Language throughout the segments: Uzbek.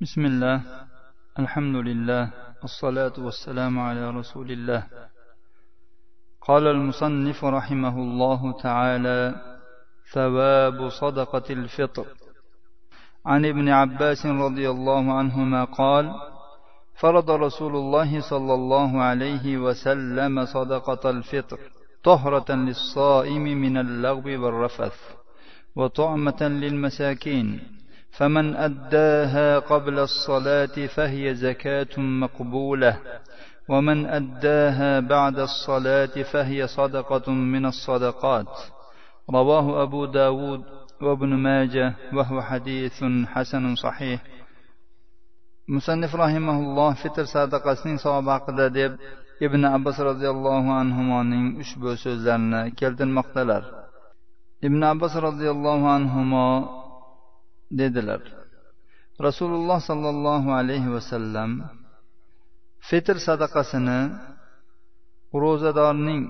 بسم الله الحمد لله الصلاة والسلام على رسول الله. قال المصنف رحمه الله تعالى ثواب صدقة الفطر. عن ابن عباس رضي الله عنهما قال فرض رسول الله صلى الله عليه وسلم صدقة الفطر طهرة للصائم من اللغو والرفث وطعمة للمساكين فمن أداها قبل الصلاة فهي زكاة مقبولة. ومن أداها بعد الصلاة فهي صدقة من الصدقات. رواه أبو داود وابن ماجة وهو حديث حسن صحيح. مصنف رحمه الله فتر صدقة سنين عقدة ديب ابن عباس رضي الله عنهما نين اشبه سوزلنا كلت المقتلر ابن عباس رضي الله عنهما dedilar. Rasululloh sollallohu alayhi vasallam fitr sadaqasini ro'zadorning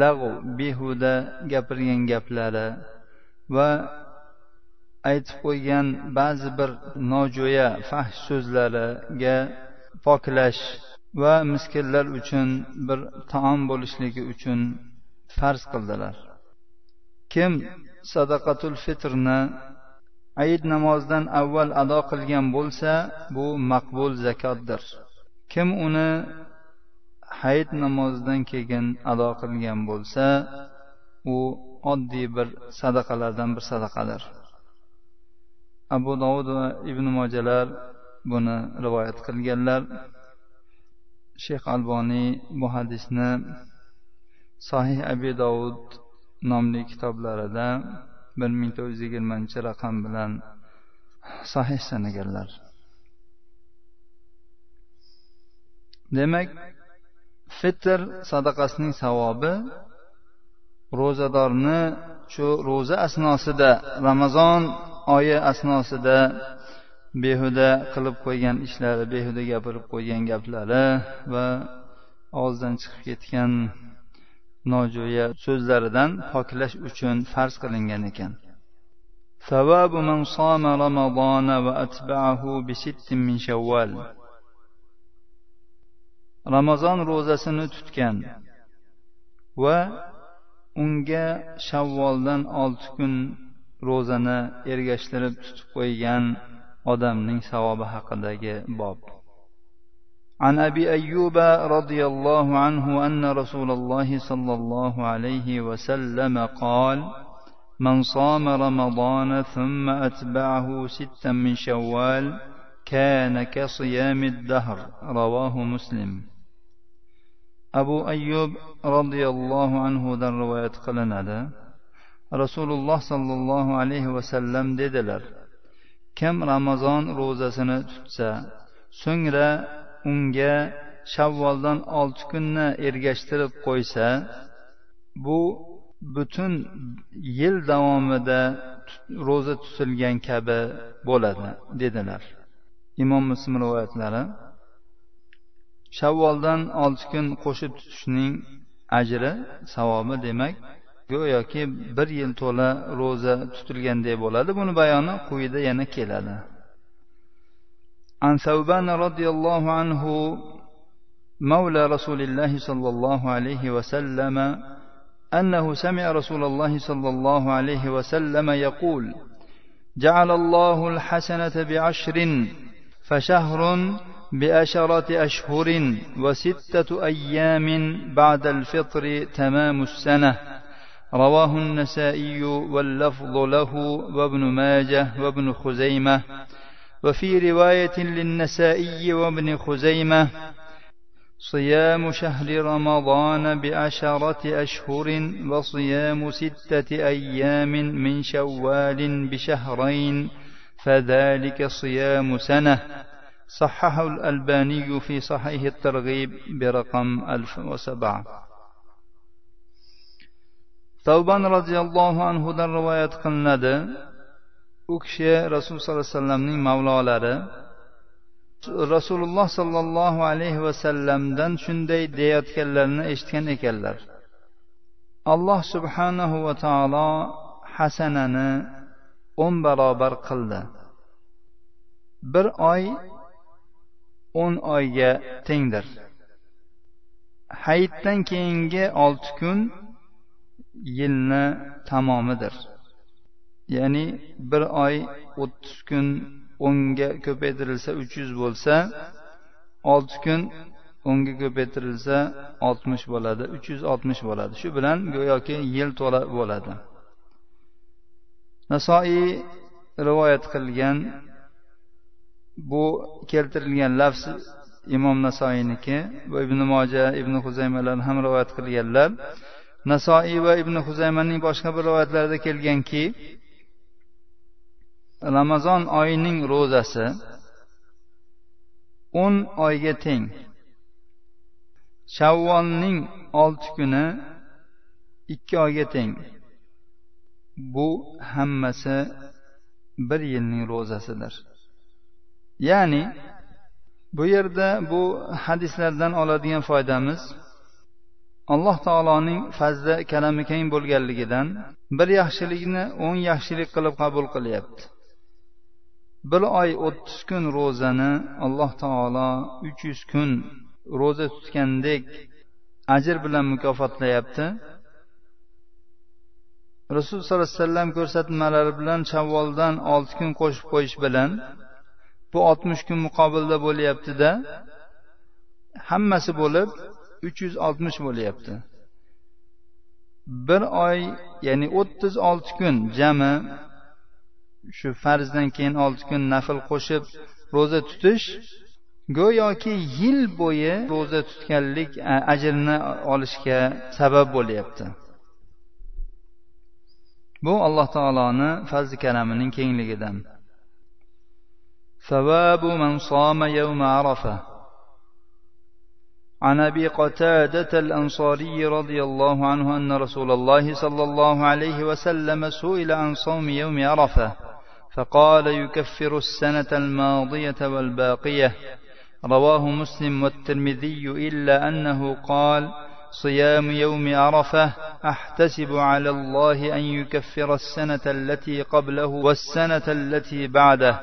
lag'u behuda gapirgan gaplari va aytib qo'ygan ba'zi bir nojo'ya fahsh so'zlariga poklash va miskinlar uchun bir taom bo'lishligi uchun farz qildilar. Kim sadaqatul fitrni ayit namozidan avval ado qilgan bo'lsa bu maqbul zakotdir. Kim uni hayit namozidan keyin ado qilgan bo'lsa u oddiy bir sadaqalardan bir sadaqadir. Abu dovud va ibn mojalar buni rivoyat qilganlar. Shayx alboniy bu hadisni sahih abi dovud nomli kitoblarida bir ming to'rt yuz yigirmanchi raqam bilan sahih sanaganlar. Demak fitr sadaqasining savobi ro'zadorni shu ro'za asnosida ramazon oyi asnosida behuda qilib qo'ygan ishlari behuda gapirib qo'ygan gaplari va og'zidan chiqib ketgan nojo'ya so'zlaridan poklash uchun farz qilingan ekan. Man soma ramazona va atba'ahu min shavval ramazon ro'zasini tutgan va unga shavvoldan olti kun ro'zani ergashtirib tutib qo'ygan odamning savobi haqidagi bob. عن أبي أيوب رضي الله عنه أن رسول الله صلى الله عليه وسلم قال من صام رمضان ثم أتبعه ستا من شوال كان كصيام الدهر. رواه مسلم. أبو أيوب رضي الله عنه ذا رواية قلنا rasululloh sollallohu alayhi vasallam dedilar kim ramazon ro'zasini tutsa so'ngra unga shavvoldan olti kunni ergashtirib qo'ysa bu butun yil davomida ro'za tutilgan kabi bo'ladi dedilar imom muslim rivoyatlari. Shavvoldan olti kun qo'shib tutishning ajri savobi demak go'yoki bir yil to'la ro'za tutilganday bo'ladi. Buni bayoni quyida yana keladi. عن ثوبان رضي الله عنه مولى رسول الله صلى الله عليه وسلم أنه سمع رسول الله صلى الله عليه وسلم يقول جعل الله الحسنة بعشر فشهر بعشرة أشهر وستة أيام بعد الفطر تمام السنة. رواه النسائي واللفظ له وابن ماجه وابن خزيمة وفي رواية للنسائي وابن خزيمة صيام شهر رمضان بعشرة أشهر وصيام ستة أيام من شوال بشهرين فذلك صيام سنة. صححه الألباني في صحيح الترغيب برقم 1007 tavban roziyallohu anhudan rivoyat qilinadi u kishi rasululloh sollallohu alayhi vasallamning mavlolari. Rasululloh sollallohu alayhi vasallamdan shunday deyayotganlarini eshitgan ekanlar. Alloh subhanahu va taolo hasanani o'n barobar qildi. Bir oy o'n oyga tengdir. Hayitdan keyingi olti kun yilni tamomidir. Ya'ni bir oy o'ttiz kun o'nga ko'paytirilsa uch yuz bo'lsa olti kun o'nga ko'paytirilsa oltmish bo'ladi uch yuz oltmish bo'ladi. Shu bilan go'yoki yil to'la bo'ladi. Nasoiy rivoyat qilgan bu keltirilgan lafz imom nasoiyniki va ibn moja ibn huzaymalar ham rivoyat qilganlar. Nasoiy va ibn huzaymaning boshqa bir rivoyatlarida kelganki ramazon oyining ro'zasi o'n oyga teng. Shavvolning olti kuni ikki oyga teng. Bu hammasi bir yilning ro'zasidir. Ya'ni bu yerda bu hadislardan oladigan foydamiz alloh taoloning fazli kalami keng bo'lganligidan bir yaxshilikni o'n yaxshilik qilib qabul qilyapti. Bir oy o'ttiz kun ro'zani alloh taolo uch yuz kun ro'za tutgandek ajr bilan mukofotlayapti. Rasul sollallohu alayhi vasallam ko'rsatmalari bilan shavvoldan olti kun qo'shib qo'yish bilan bu oltmish kun muqobilda bo'lyaptida. Hammasi bo'lib uch yuz oltmish bo'lyapti. Bir oy ya'ni o'ttiz olti kun jami shu farzdan keyin olti kun nafl qo'shib ro'za tutish go'yoki yil bo'yi ro'za tutganlik ajrini olishga sabab bo'lyapti bu alloh taoloni fazli karamining kengligidan ثواب من صام يوم عرفه عن ابي قتاده الانصاري رضي الله عنه ان رسول الله صلى الله عليه وسلم سئل عن صوم يوم عرفه فقال يكفر السنة الماضية والباقية. رواه مسلم والترمذي إلا أنه قال صيام يوم عرفة أحتسب على الله أن يكفر السنة التي قبله والسنة التي بعده.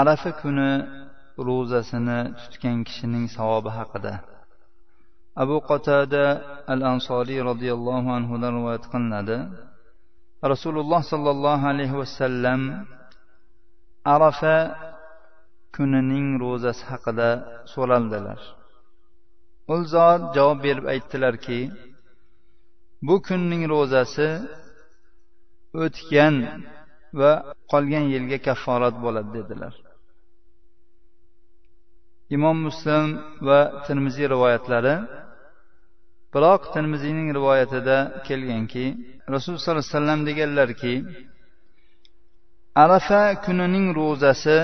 arafa kuni ro'zasini tutgan kishining savobi haqida abu qotada al ansoriy roziyallohu anhudan rivoyat qilinadi rasululloh sollallohu alayhi vasallam arafa kunining ro'zasi haqida so'raldilar. U zot javob berib aytdilarki bu kunning ro'zasi o'tgan va qolgan yilga kafforat bo'ladi dedilar. Imom muslim va termiziy rivoyatlari biroq termiziyning rivoyatida kelganki rasululloh sollallohu alayhi vasallam deganlarki arafa kunining ro'zasi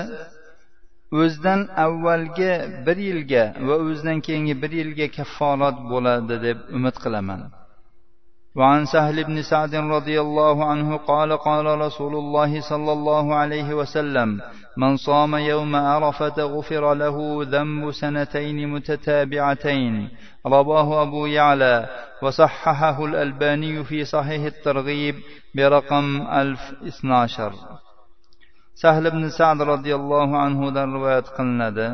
o'zidan avvalgi bir yilga va o'zidan keyingi bir yilga kafforat bo'ladi deb umid qilaman. وعن سهل بن سعد رضي الله عنه قال قال رسول الله صلى الله عليه وسلم من صام يوم عرفة غفر له ذنب سنتين متتابعتين رواه أبو يعلى وصححه الألباني في صحيح الترغيب برقم 1012 sahl ibn sad roziyallohu anhudan rivoyat qilinadi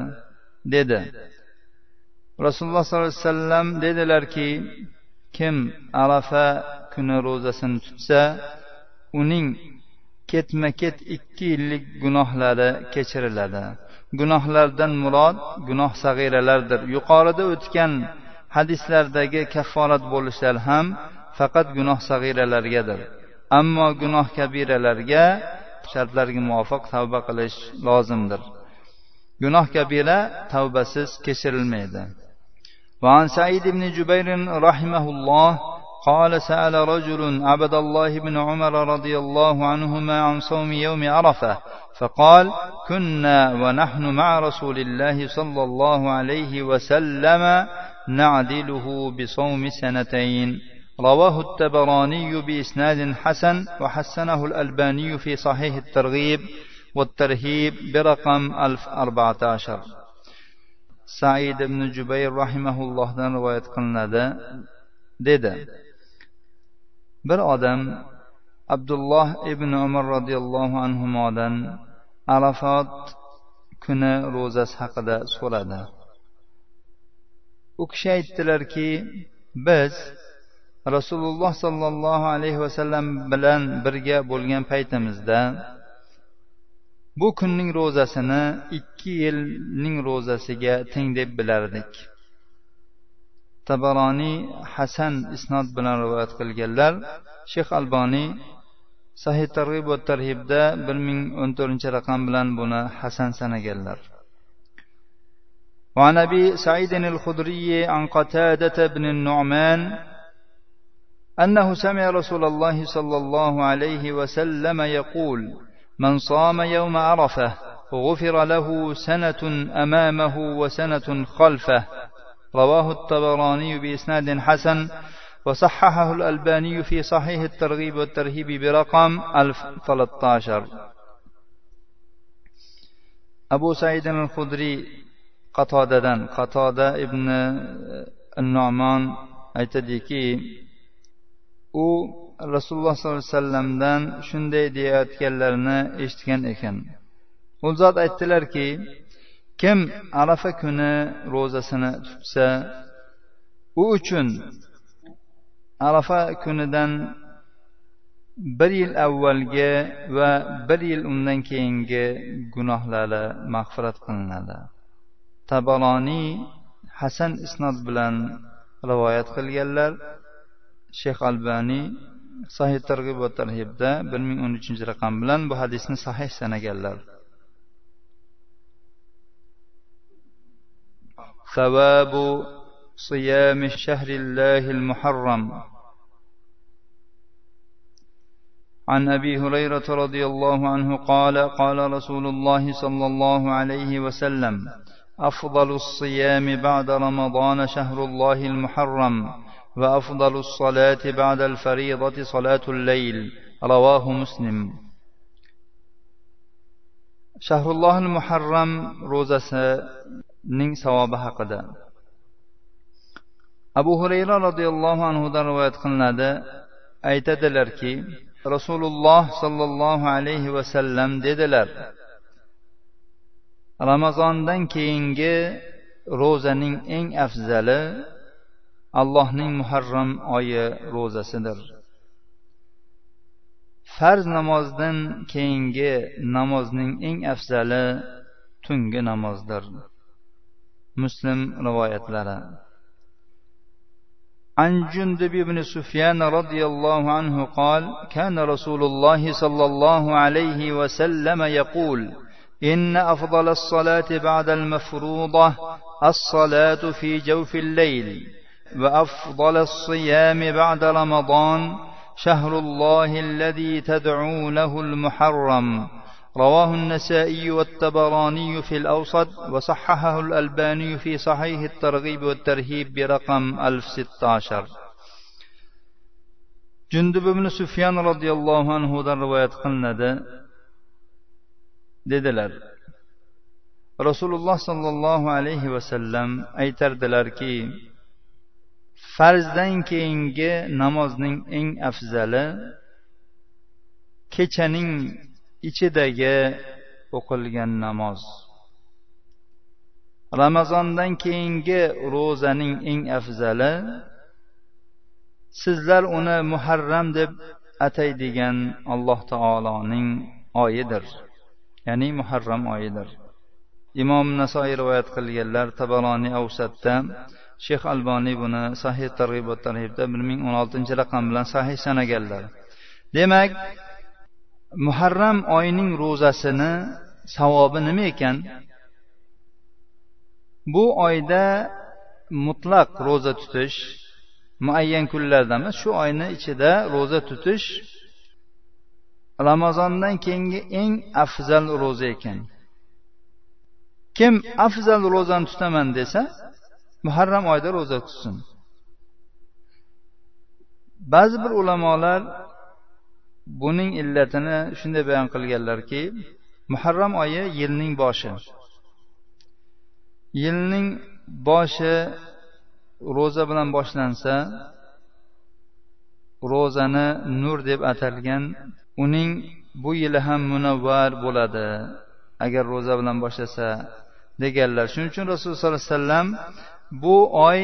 dedi rasululloh sollallohu alayhi vasallam dedilarki kim arafa kuni ro'zasini tutsa uning ketma ket ikki yillik gunohlari kechiriladi. Gunohlardan murod gunoh sag'iralardir. Yuqorida o'tgan hadislardagi kafforat bo'lishlar ham faqat gunoh sag'iralargadir ammo gunoh kabiralarga shartlarga muvofiq tavba qilish lozimdir. Gunoh kabira tavbasiz kechirilmaydi. وعن سعيد بن جبير رحمه الله قال سأل رجل عبد الله بن عمر رضي الله عنهما عن صوم يوم عرفة فقال كنا ونحن مع رسول الله صلى الله عليه وسلم نعدله بصوم سنتين. رواه التبراني بإسناد حسن وحسنه الألباني في صحيح الترغيب والترهيب برقم 1014 said ibn jubayr rahimaullohdan rivoyat qilinadi dedi. Bir odam abdulloh ibn umar roziyallohu anhudan arafot kuni ro'zasi haqida so'radi. U kishi aytdilarki biz rasululloh sollallohu alayhi vasallam bilan birga bo'lgan paytimizda bu kunning ro'zasini ikki yilning ro'zasiga teng deb bilardik tabaroniy hasan isnod bilan rivoyat qilganlar shayx alboniy sahih targ'ib va tarhibda bir ming o'n to'rtinchi raqam bilan buni hasan sanaganlar وعن ابي سعيد الخدري عن قتاده بن النعمان انه سمع رسول الله صلى الله عليه وسلم يقول من صام يوم عرفة غفر له سنة أمامه وسنة خلفه. رواه الطبراني بإسناد حسن وصححه الألباني في صحيح الترغيب والترهيب برقم 1013 أبو سعيد الخدري qatodadan qatoda ibn nomon aytadiki u rasululloh sollallohu alayhi vasallamdan shunday deyayotganlarini eshitgan ekan. U zot aytdilarki kim arafa kuni ro'zasini tutsa u uchun arafa kunidan bir yil avvalgi va bir yil undan keyingi gunohlari mag'firat qilinadi. Tabaloniy hasan isnod bilan rivoyat qilganlar shayx albaniy sahih targ'ib va tarhibda bir ming o'n uchinchi raqam bilan bu hadisni sahih sanaganlar. Savabu صيام الشهر الله المحرم عن ابي هريره رضي الله عنه قال قال رسول الله صلى الله عليه وسلم افضل الصيام بعد رمضان شهر الله المحرم وافضل الصلاه بعد الفريضه صلاه الليل رواه مسلم شهر الله المحرم روزة نين ثواب haqida abu hurayra roziyallohu anhudan rivoyat qilinadi aytadilarki rasululloh sollallohu alayhi vasallam dedilar ramazondan keyingi ro'zaning eng afzali allohning muharram oyi ro'zasidir farz namozdan keyingi namozning eng afzali tungi namozdir muslim rivoyatlari عن جندب بن سفيان رضي الله عنه قال كان رسول الله صلى الله عليه وسلم يقول إن أفضل الصلاة بعد المفروضة الصلاة في جوف الليل وأفضل الصيام بعد رمضان شهر الله الذي تدعونه المحرم. رواه النسائي والتبراني في الأوسط وصححه الألباني في صحيح الترغيب والترهيب برقم 1016 jundub ibn sufyan roziyallohu anhudan rivoyat qilinadi dedilar rasululloh sollallohu alayhi vasallam aytardilarki farzdan keyingi namozning eng afzali kechaning ichidagi o'qilgan namoz. Ramazondan keyingi ro'zaning eng afzali sizlar uni muharram deb ataydigan alloh taoloning oyidir. Ya'ni muharram oyidir. Imom nasoiy rivoyat qilganlar tabaloniy avsatda shayx alboniy buni sahih targ'ibot tarhibda bir ming o'n oltinchi raqam bilan sahih sanaganlar. Demak muharram oyining ro'zasini savobi nima ekan? Bu oyda mutlaq ro'za tutish muayyan kunlarda emas shu oyni ichida ro'za tutish ramazondan keyingi eng afzal ro'za ekan. Kim afzal ro'zani tutaman desa muharram oyida ro'za tutsin. Ba'zi bir ulamolar buning illatini shunday bayon qilganlarki muharram oyi yilning boshi. Yilning boshi ro'za bilan boshlansa ro'zani nur deb atalgan uning bu yili ham munavvar bo'ladi. Agar ro'za bilan boshlasa deganlar. Shuning uchun rasululloh sollallohu alayhi vasallam bu oy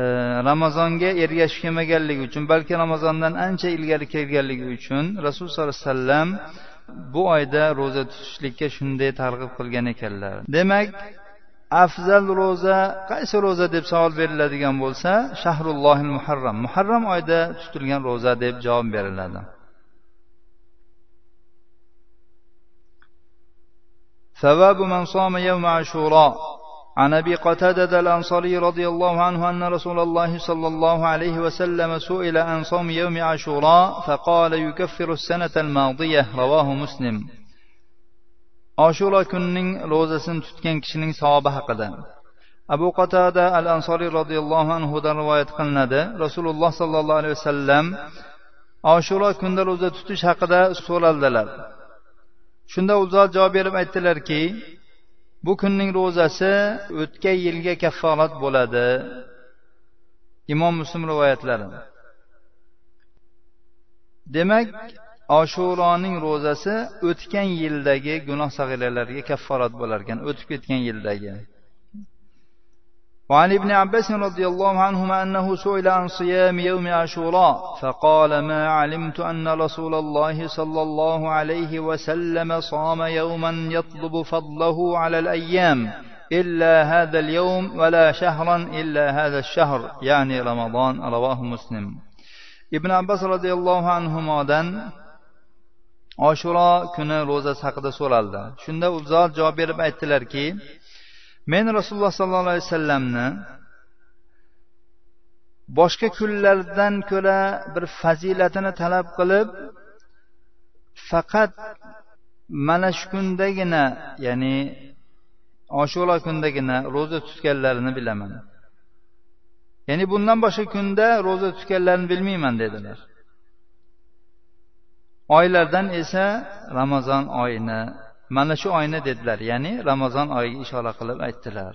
e, ramazonga ergashib kelmaganligi uchun balki ramazondan ancha ilgari kelganligi uchun rasululloh sollallohu alayhi vasallam bu oyda ro'za tutishlikka shunday targ'ib qilgan ekanlar. Demak afzal ro'za qaysi ro'za deb savol beriladigan bo'lsa shahrullohi muharram. Muharram oyida tutilgan ro'za deb javob beriladi. Savabu man soma yawma ashuro عن ابي قتاده الانصاري رضي الله عنه ان رسول الله صلى الله عليه وسلم سئل عن صوم يوم عاشوراء فقال يكفر السنه الماضيه رواه مسلم oshuro kunining ro'zasini tutgan kishining savobi haqida abu qatada al ansoriy roziyallohu anhudan rivoyat qilinadi rasululloh sollallohu alayhi vasallam oshuro kunida ro'za tutish haqida so'raldilar shunda u zot javob berib aytdilarki bu kunning ro'zasi o'tgan yilga kafforat bo'ladi. Imom muslim rivoyatlari. Demak oshuroning ro'zasi o'tgan yildagi gunoh sag'iralarga kafforat bo'lar ekan o'tib ketgan yildagi. وعن ابن عباس رضي الله عنهما أنه سئل عن صيام يوم عاشوراء فقال ما علمت أن رسول الله صلى الله عليه وسلم صام يوما يطلب فضله على الأيام إلا هذا اليوم ولا شهرا إلا هذا الشهر يعني رمضان رواه مسلم ابن عباس رضي الله عنهما oshuro kuni ro'zasi haqida so'raldi shunda u zot javob berib aytdilarki men rasululloh sollallohu alayhi vasallamni boshqa kunlardan ko'ra bir fazilatini talab qilib faqat mana shu kundagina ya'ni oshuro kundagina ro'za tutganlarini bilaman. Ya'ni bundan boshqa kunda ro'za tutganlarini bilmayman dedilar. Oylardan esa ramazon oyini mana shu oyni dedilar ya'ni ramazon oyiga ishora qilib aytdilar.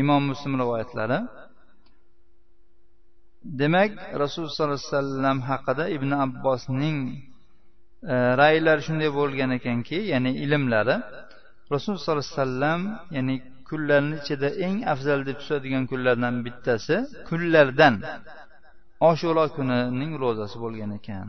Imom muslim rivoyatlari. Demak rasululloh sollallohu alayhi vasallam haqida ibn abbosning e, raylari shunday bo'lgan ekanki ya'ni ilmlari rasululloh sollallohu alayhi vasallam ya'ni kunlarni ichida eng afzal deb tutadigan kunlardan bittasi kunlardan oshuro kunining ro'zasi bo'lgan ekan.